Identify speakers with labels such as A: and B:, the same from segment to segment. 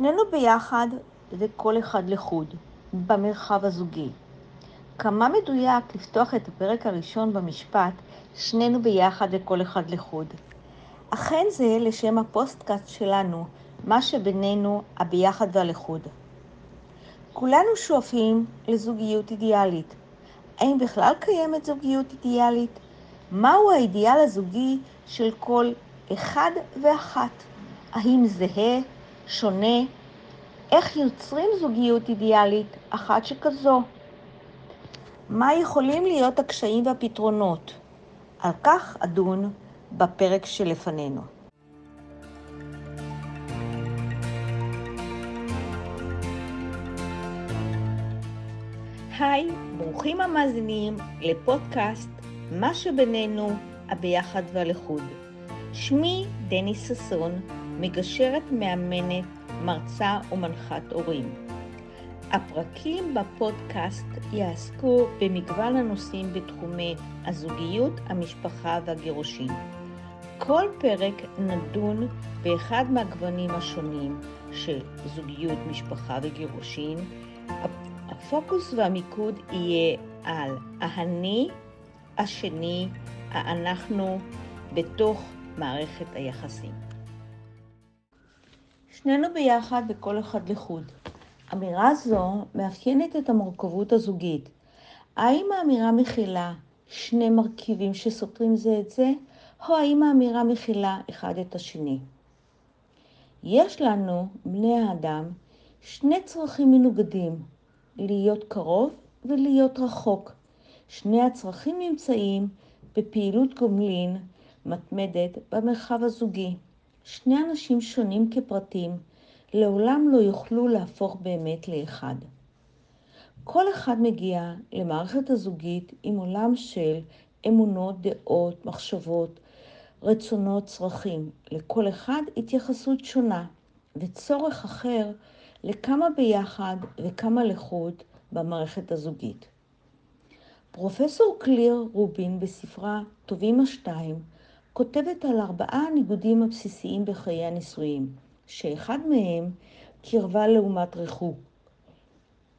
A: שנינו ביחד וכל אחד לחוד, במרחב הזוגי. כמה מדויק לפתוח את הפרק הראשון במשפט, שנינו ביחד וכל אחד לחוד. אכן זה השם הפודקאסט שלנו, מה שבינינו הביחד והלחוד. כולנו שואפים לזוגיות אידיאלית. האם בכלל קיימת זוגיות אידיאלית? מהו האידיאל הזוגי של כל אחד ואחת? האם זהה, שונה? איך יוצרים זוגיות אידיאלית אחת שכזו? מה יכולים להיות הקשיים והפתרונות? על כך אדון בפרק שלפנינו. היי, ברוכים המאזינים לפודקאסט מה שבינינו, הביחד והלחוד. שמי דני ששון, מגשרת מאמנת, מרצה ומנחת הורים. הפרקים בפודקאסט יעסקו במגוון הנושאים בתחומי הזוגיות, המשפחה והגירושין. כל פרק נדון באחד מהגוונים השונים של זוגיות, משפחה וגירושין. הפוקוס והמיקוד יהיה על האני, השני, האנחנו, בתוך מערכת היחסים. שנינו ביחד וכל אחד לחוד. אמירה זו מאפיינת את המורכבות הזוגית. האם האמירה מכילה שני מרכיבים שסותרים זה את זה, או האם האמירה מכילה אחד את השני? יש לנו, בני האדם, שני צרכים מנוגדים, להיות קרוב ולהיות רחוק. שני הצרכים נמצאים בפעילות גומלין מתמדת במרחב הזוגי. שני אנשים שונים כפרטים לעולם לא יוכלו להפוך באמת לאחד. כל אחד מגיע למערכת הזוגית עם עולם של אמונות, דעות, מחשבות, רצונות, צרכים. לכל אחד התייחסות שונה וצורך אחר לכמה ביחד וכמה לחוד במערכת הזוגית. פרופסור קליר רובין בספרה "טובים השתיים" כותבת על ארבעה הניגודים הבסיסיים בחיי הנישואים, שאחד מהם קרבה לעומת ריחוק.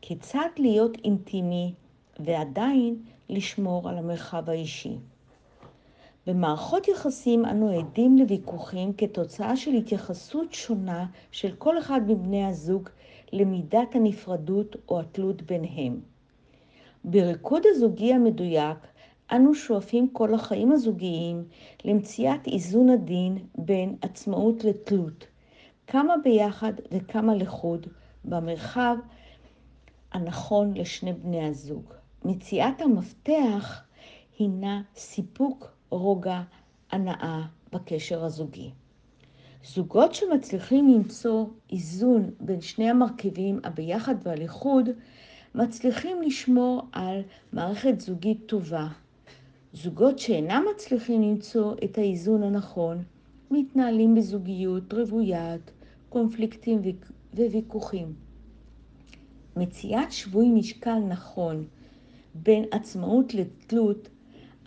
A: כיצד להיות אינטימי ועדיין לשמור על המרחב האישי. במערכות יחסים אנו עדים לוויכוחים כתוצאה של התייחסות שונה של כל אחד מבני הזוג למידת הנפרדות או התלות ביניהם. בריקוד הזוגי המדויק אנו שואפים כל החיים הזוגיים למציאת איזון עדין בין עצמאות לתלות, כמה ביחד וכמה לחוד, במרחב הנכון לשני בני הזוג. מציאת המפתח הינה סיפוק, רוגע, הנאה בקשר הזוגי. זוגות שמצליחים למצוא איזון בין שני המרכיבים הביחד והלחוד, מצליחים לשמור על מערכת זוגית טובה. זוגות שאינם מצליחים למצוא את האיזון הנכון, מתנהלים בזוגיות רוויית קונפליקטים וויכוחים. מציאת שווי משקל נכון בין עצמאות לתלות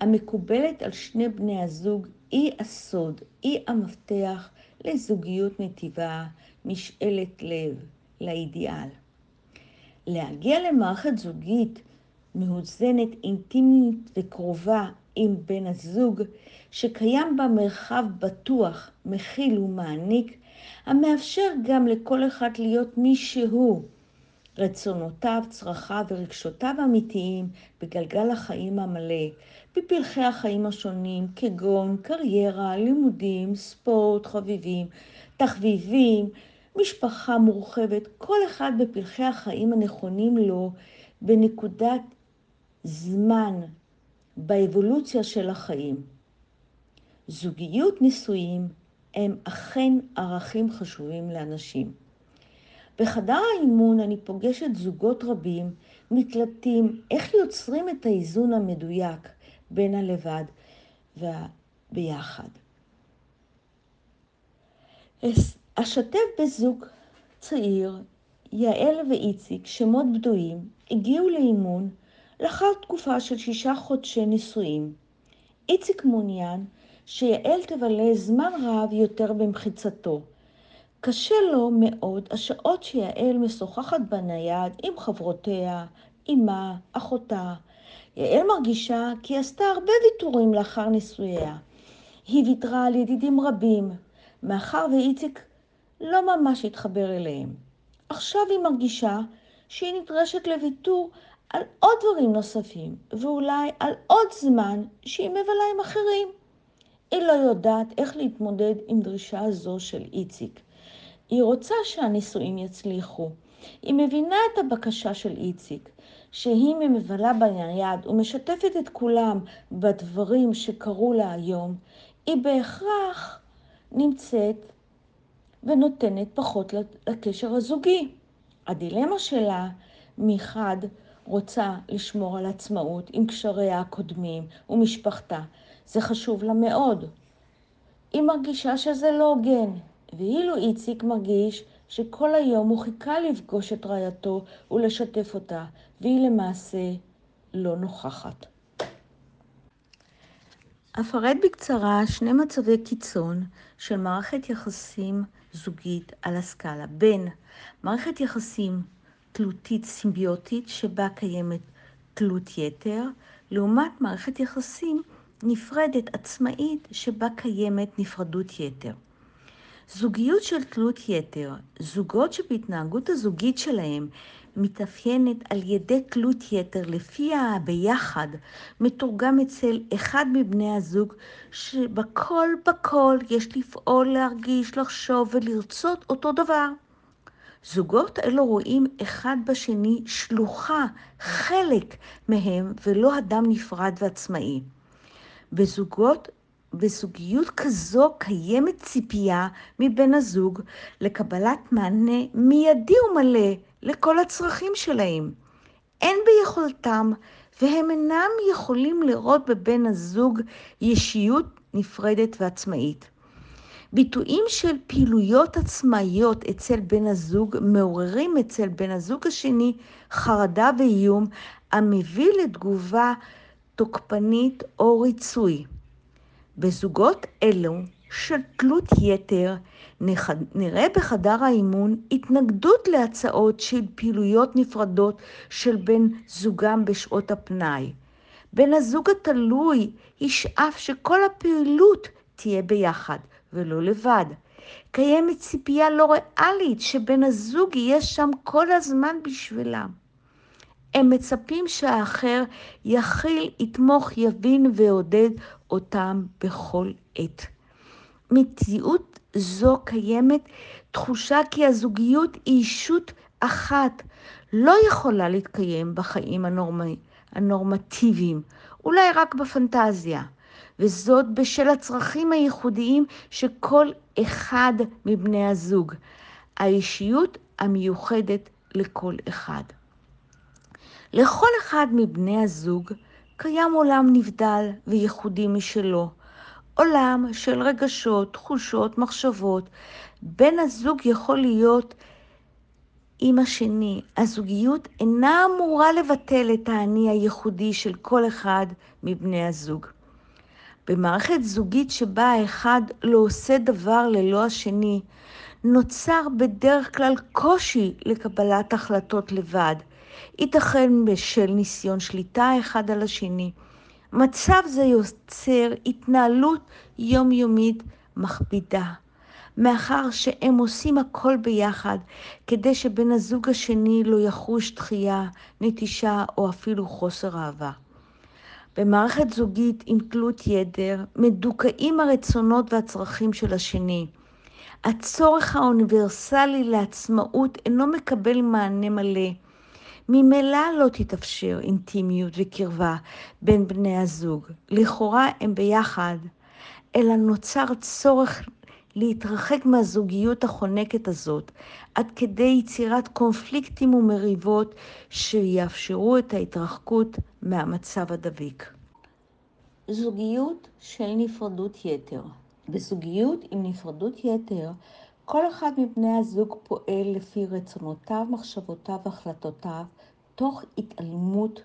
A: המקובלת על שני בני הזוג היא הסוד, היא המפתח לזוגיות נתיבה, משאלת לב, לאידיאל. להגיע למערכת זוגית מאוזנת, אינטימית וקרובה עם בן הזוג, שקיים בה מרחב בטוח, מכיל ומעניק, המאפשר גם לכל אחד להיות מי שהוא. רצונותיו, צרכיו ורגשותיו האמיתיים בגלגל החיים המלא, בפלחי החיים השונים, כגון קריירה, לימודים, ספורט, חביבים, תחביבים, משפחה מורחבת, כל אחד בפלחי החיים הנכונים לו בנקודת זמן באבולוציה של החיים. זוגיות נישואים הם אכן ערכים חשובים לאנשים. בחדר האימון אני פוגשת זוגות רבים מתלבטים איך יוצרים את האיזון המדויק בין הלבד והביחד. אשתף בזוג צעיר, יעל ואיציק, שמות בדויים, הגיעו לאימון לאחר תקופה של שישה חודשי נישואים. איציק מעוניין שיעל תבלה זמן רב יותר במחיצתו. קשה לו מאוד השעות שיעל משוחחת בנייד עם חברותיה, אמה, אחותה. יעל מרגישה כי עשתה הרבה ויתורים לאחר נישואיה. היא ויתרה על ידידים רבים, מאחר ואיציק לא ממש התחבר אליהם. עכשיו היא מרגישה שהיא נדרשת לוויתור על עוד דברים נוספים, ואולי על עוד זמן שהיא מבלה עם אחרים. היא לא יודעת איך להתמודד עם דרישה זו של איציק. היא רוצה שהנישואים יצליחו. היא מבינה את הבקשה של איציק, שהיא מבלה ביד ומשתפת את כולם בדברים שקרו לה היום, היא בהכרח נמצאת ונותנת פחות לקשר הזוגי. הדילמה שלה מחד רוצה לשמור על עצמאות עם קשריה הקודמים ומשפחתה. זה חשוב לה מאוד. היא מרגישה שזה לא הוגן, ואילו איציק מרגיש שכל היום הוא חיכה לפגוש את רעייתו ולשתף אותה, והיא למעשה לא נוכחת. אפרט בקצרה שני מצבי קיצון של מערכת יחסים זוגית על הסקאלה, בין מערכת יחסים תלותית סימביוטית שבה קיימת תלות יתר, לעומת מערכת יחסים נפרדת עצמאית שבה קיימת נפרדות יתר. זוגיות של תלות יתר, זוגות שבהתנהגות הזוגית שלהם מתאפיינת על ידי תלות יתר, לפיה ביחד מתורגם אצל אחד מבני הזוג שבכל בכל יש לפעול, להרגיש, לחשוב ולרצות אותו דבר. זוגות אלו רואים אחד בשני שלוחה, חלק מהם, ולא אדם נפרד ועצמאי. בזוגות, בזוגיות כזו קיימת ציפייה מבן הזוג לקבלת מענה מיידי ומלא לכל הצרכים שלהם. אין ביכולתם והם אינם יכולים לראות בבן הזוג ישיות נפרדת ועצמאית. ביטויים של פעילויות עצמאיות אצל בן הזוג מעוררים אצל בן הזוג השני חרדה ואיום המביא לתגובה תוקפנית או ריצוי. בזוגות אלו של תלות יתר נראה בחדר האימון התנגדות להצעות של פעילויות נפרדות של בן זוגם בשעות הפנאי. בן הזוג התלוי ישאף שכל הפעילות תהיה ביחד ולא לבד. קיימת ציפייה לא ריאלית שבן הזוג יהיה שם כל הזמן בשבילם. הם מצפים שהאחר יכיל, יתמוך, יבין ויעודד אותם בכל עת. מציאות זו קיימת תחושה כי הזוגיות היא אישות אחת, לא יכולה להתקיים בחיים הנורמ... הנורמטיביים, אולי רק בפנטזיה, וזאת בשל הצרכים הייחודיים שכל אחד מבני הזוג, האישיות המיוחדת לכל אחד. לכל אחד מבני הזוג קיים עולם נבדל וייחודי משלו, עולם של רגשות, תחושות, מחשבות. בן הזוג יכול להיות עם השני. הזוגיות אינה אמורה לבטל את האני הייחודי של כל אחד מבני הזוג. במערכת זוגית שבה האחד לא עושה דבר ללא השני, נוצר בדרך כלל קושי לקבלת החלטות לבד. ייתכן בשל ניסיון שליטה אחד על השני. מצב זה יוצר התנהלות יומיומית מכבידה, מאחר שהם עושים הכל ביחד כדי שבן הזוג השני לא יחוש דחייה, נטישה או אפילו חוסר אהבה. במערכת זוגית עם תלות יתר מדוכאים הרצונות והצרכים של השני. הצורך האוניברסלי לעצמאות אינו מקבל מענה מלא. ממילא לא תתאפשר אינטימיות וקרבה בין בני הזוג. לכאורה הם ביחד, אלא נוצר צורך להתרחק מהזוגיות החונקת הזאת, עד כדי יצירת קונפליקטים ומריבות שיאפשרו את ההתרחקות מהמצב הדביק. זוגיות של נפרדות יתר. בזוגיות עם נפרדות יתר, כל אחד מבני הזוג פועל לפי רצונותיו, מחשבותיו והחלטותיו, תוך התעלמות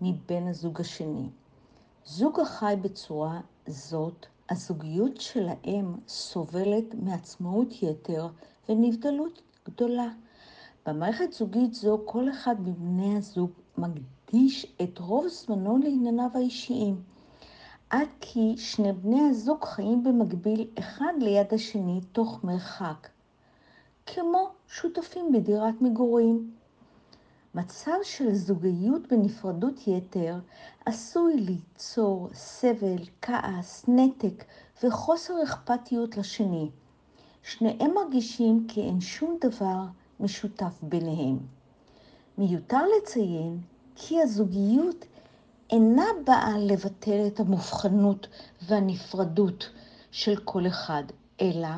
A: מבן הזוג השני. זוג החי בצורה זאת, הזוגיות שלהם סובלת מעצמאות יתר ונבדלות גדולה. במערכת זוגית זו כל אחד מבני הזוג מקדיש את רוב זמנו לענייניו האישיים, עד כי שני בני הזוג חיים במקביל אחד ליד השני תוך מרחק, כמו שותפים בדירת מגורים. מצב של זוגיות בנפרדות יתר עשוי ליצור סבל, כעס, נתק וחוסר אכפתיות לשני. שניהם מרגישים כי אין שום דבר משותף ביניהם. מיותר לציין כי הזוגיות אינה באה לבטל את המובחנות והנפרדות של כל אחד, אלא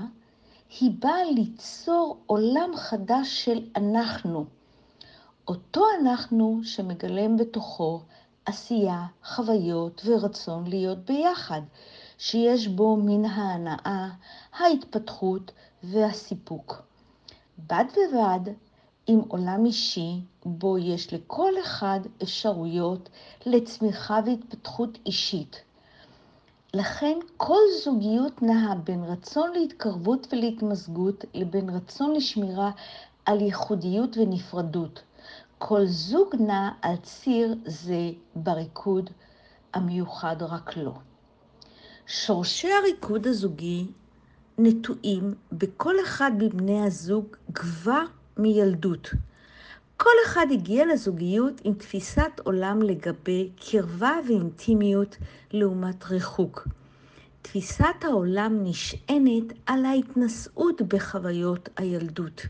A: היא באה ליצור עולם חדש של אנחנו. אותו אנחנו שמגלם בתוכו עשייה, חוויות ורצון להיות ביחד, שיש בו מן ההנאה, ההתפתחות והסיפוק. בד בבד עם עולם אישי, בו יש לכל אחד אפשרויות לצמיחה והתפתחות אישית. לכן כל זוגיות נעה בין רצון להתקרבות ולהתמזגות לבין רצון לשמירה על ייחודיות ונפרדות. כל זוג נע על ציר זה בריקוד המיוחד רק לו. שורשי הריקוד הזוגי נטועים בכל אחד מבני הזוג כבר מילדות. כל אחד הגיע לזוגיות עם תפיסת עולם לגבי קרבה ואינטימיות לעומת ריחוק. תפיסת העולם נשענת על ההתנשאות בחוויות הילדות.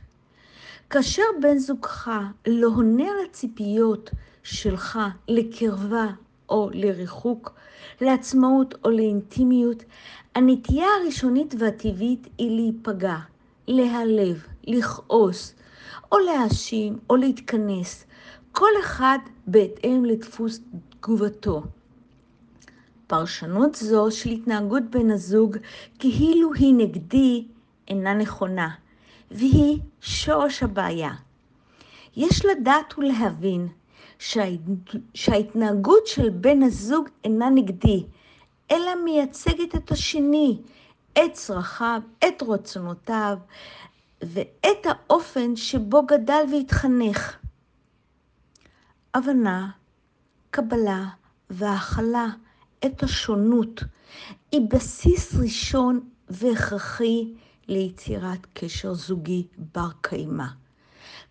A: כאשר בן זוגך לא עונה על הציפיות שלך לקרבה או לריחוק, לעצמאות או לאינטימיות, הנטייה הראשונית והטבעית היא להיפגע, להיעלב, לכעוס, או להאשים או להתכנס, כל אחד בהתאם לדפוס תגובתו. פרשנות זו של התנהגות בן הזוג כאילו היא נגדי אינה נכונה, והיא שורש הבעיה. יש לדעת ולהבין שההתנהגות של בן הזוג אינה נגדי, אלא מייצגת את השני, את צרכיו, את רצונותיו, ואת האופן שבו גדל והתחנך. הבנה, קבלה והכלה את השונות היא בסיס ראשון והכרחי ליצירת קשר זוגי בר קיימא.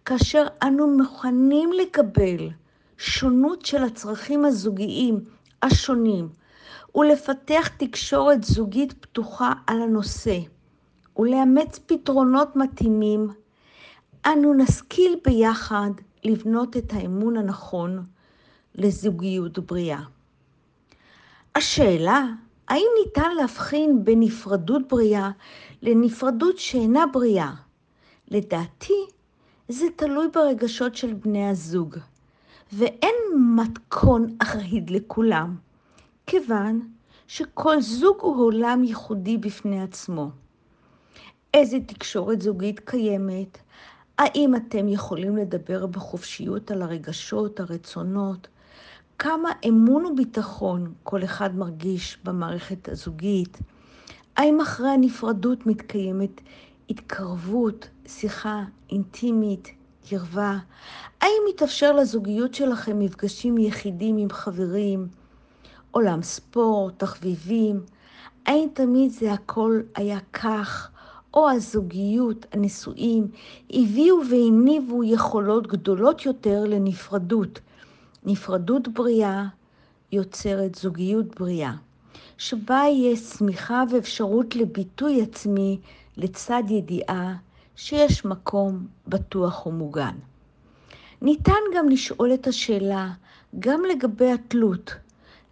A: כאשר אנו מוכנים לקבל שונות של הצרכים הזוגיים השונים ולפתח תקשורת זוגית פתוחה על הנושא, ולאמץ פתרונות מתאימים, אנו נשכיל ביחד לבנות את האמון הנכון לזוגיות בריאה. השאלה, האם ניתן להבחין בין נפרדות בריאה לנפרדות שאינה בריאה? לדעתי, זה תלוי ברגשות של בני הזוג, ואין מתכון אחיד לכולם, כיוון שכל זוג הוא עולם ייחודי בפני עצמו. איזה תקשורת זוגית קיימת, האם אתם יכולים לדבר בחופשיות על הרגשות, הרצונות, כמה אמון וביטחון כל אחד מרגיש במערכת הזוגית, האם אחרי הנפרדות מתקיימת התקרבות, שיחה אינטימית, קרבה, האם מתאפשר לזוגיות שלכם מפגשים יחידים עם חברים, עולם ספורט, תחביבים, האם תמיד זה הכל היה כך? או הזוגיות, הנישואים, הביאו והניבו יכולות גדולות יותר לנפרדות. נפרדות בריאה יוצרת זוגיות בריאה, שבה יש צמיחה ואפשרות לביטוי עצמי לצד ידיעה שיש מקום בטוח ומוגן. ניתן גם לשאול את השאלה, גם לגבי התלות,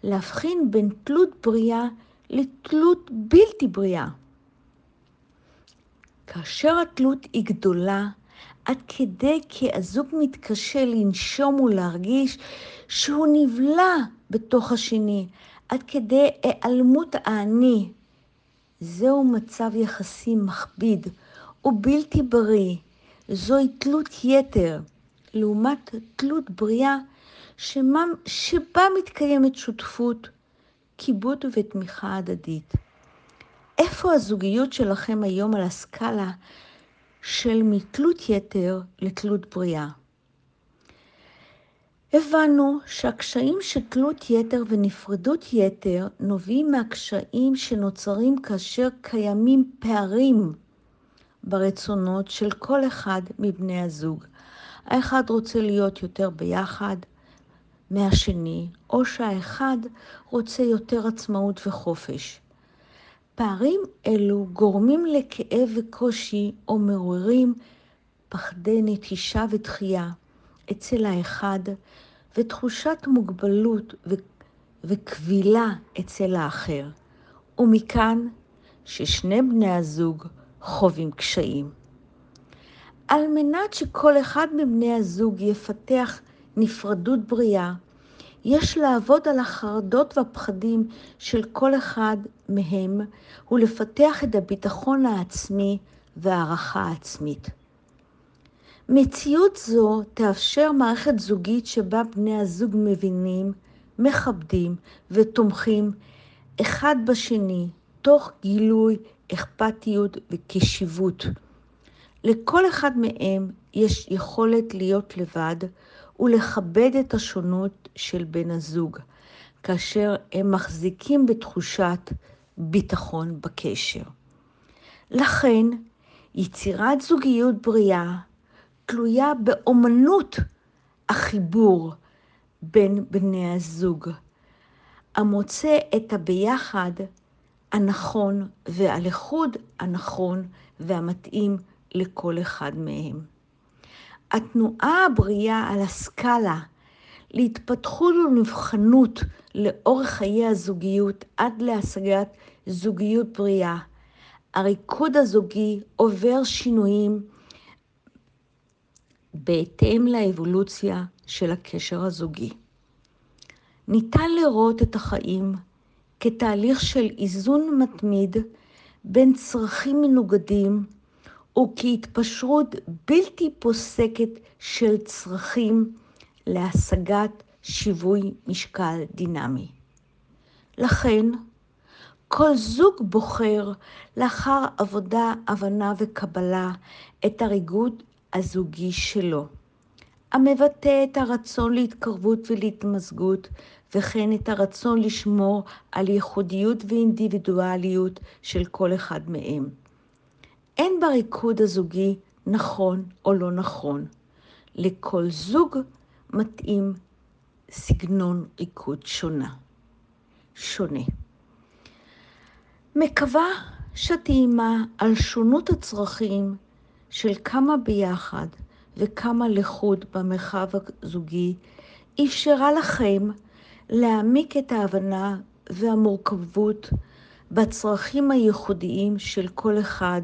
A: להבחין בין תלות בריאה לתלות בלתי בריאה. כאשר התלות היא גדולה, עד כדי כי הזוג מתקשה לנשום ולהרגיש שהוא נבלע בתוך השני, עד כדי היעלמות האני. זהו מצב יחסי מכביד ובלתי בריא. זוהי תלות יתר, לעומת תלות בריאה שמה, שבה מתקיימת שותפות, כיבוד ותמיכה הדדית. איפה הזוגיות שלכם היום על הסקאלה של מתלות יתר לתלות בריאה. הבנו שהקשיים של תלות יתר ונפרדות יתר נובעים מהקשיים שנוצרים כאשר קיימים פערים ברצונות של כל אחד מבני הזוג. האחד רוצה להיות יותר ביחד מהשני, או שהאחד רוצה יותר עצמאות וחופש. פערים אלו גורמים לכאב וקושי או מעוררים פחדי נטישה ותחייה אצל האחד ותחושת מוגבלות וכבילה אצל האחר, ומכאן ששני בני הזוג חווים קשיים. על מנת שכל אחד מבני הזוג יפתח נפרדות בריאה, יש לעבוד על החרדות והפחדים של כל אחד מהם ולפתח את הביטחון העצמי והערכה העצמית. מציאות זו תאפשר מערכת זוגית שבה בני הזוג מבינים, מכבדים ותומכים אחד בשני, תוך גילוי אכפתיות וקשיבות. לכל אחד מהם יש יכולת להיות לבד ולכבד את השונות של בן הזוג, כאשר הם מחזיקים בתחושת ביטחון בקשר. לכן, יצירת זוגיות בריאה תלויה באומנות החיבור בין בני הזוג, המוצא את הביחד הנכון והלכוד הנכון והמתאים לכל אחד מהם. התנועה הבריאה על הסקאלה להתפתחות ולנבחנות לאורך חיי הזוגיות עד להשגת זוגיות בריאה. הריקוד הזוגי עובר שינויים בהתאם לאבולוציה של הקשר הזוגי. ניתן לראות את החיים כתהליך של איזון מתמיד בין צרכים מנוגדים וכהתפשרות בלתי פוסקת של צרכים להשגת שיווי משקל דינמי. לכן, כל זוג בוחר לאחר עבודה, הבנה וקבלה את הריגוד הזוגי שלו, המבטא את הרצון להתקרבות ולהתמזגות, וכן את הרצון לשמור על ייחודיות ואינדיבידואליות של כל אחד מהם. אין בריקוד הזוגי נכון או לא נכון. לכל זוג מתאים סגנון ריקוד שונה. שונה. מקווה שטעימה על שונות הצרכים של כמה ביחד וכמה לחוד במרחב הזוגי אפשרה לכם להעמיק את ההבנה והמורכבות בצרכים הייחודיים של כל אחד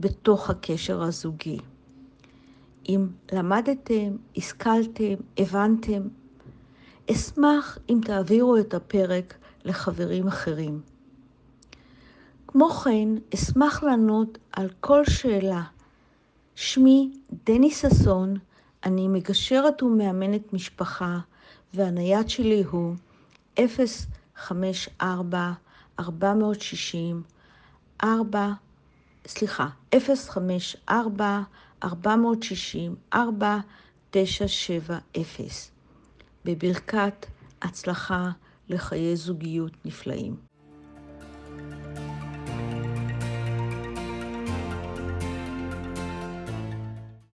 A: בתוך הקשר הזוגי. אם למדתם, השכלתם, הבנתם, אשמח אם תעבירו את הפרק לחברים אחרים. כמו כן, אשמח לענות על כל שאלה. שמי דני ששון, אני מגשרת ומאמנת משפחה, והנייד שלי הוא 054 460 4 סליחה, 054 460 4970 בברכת הצלחה לחיי זוגיות נפלאים.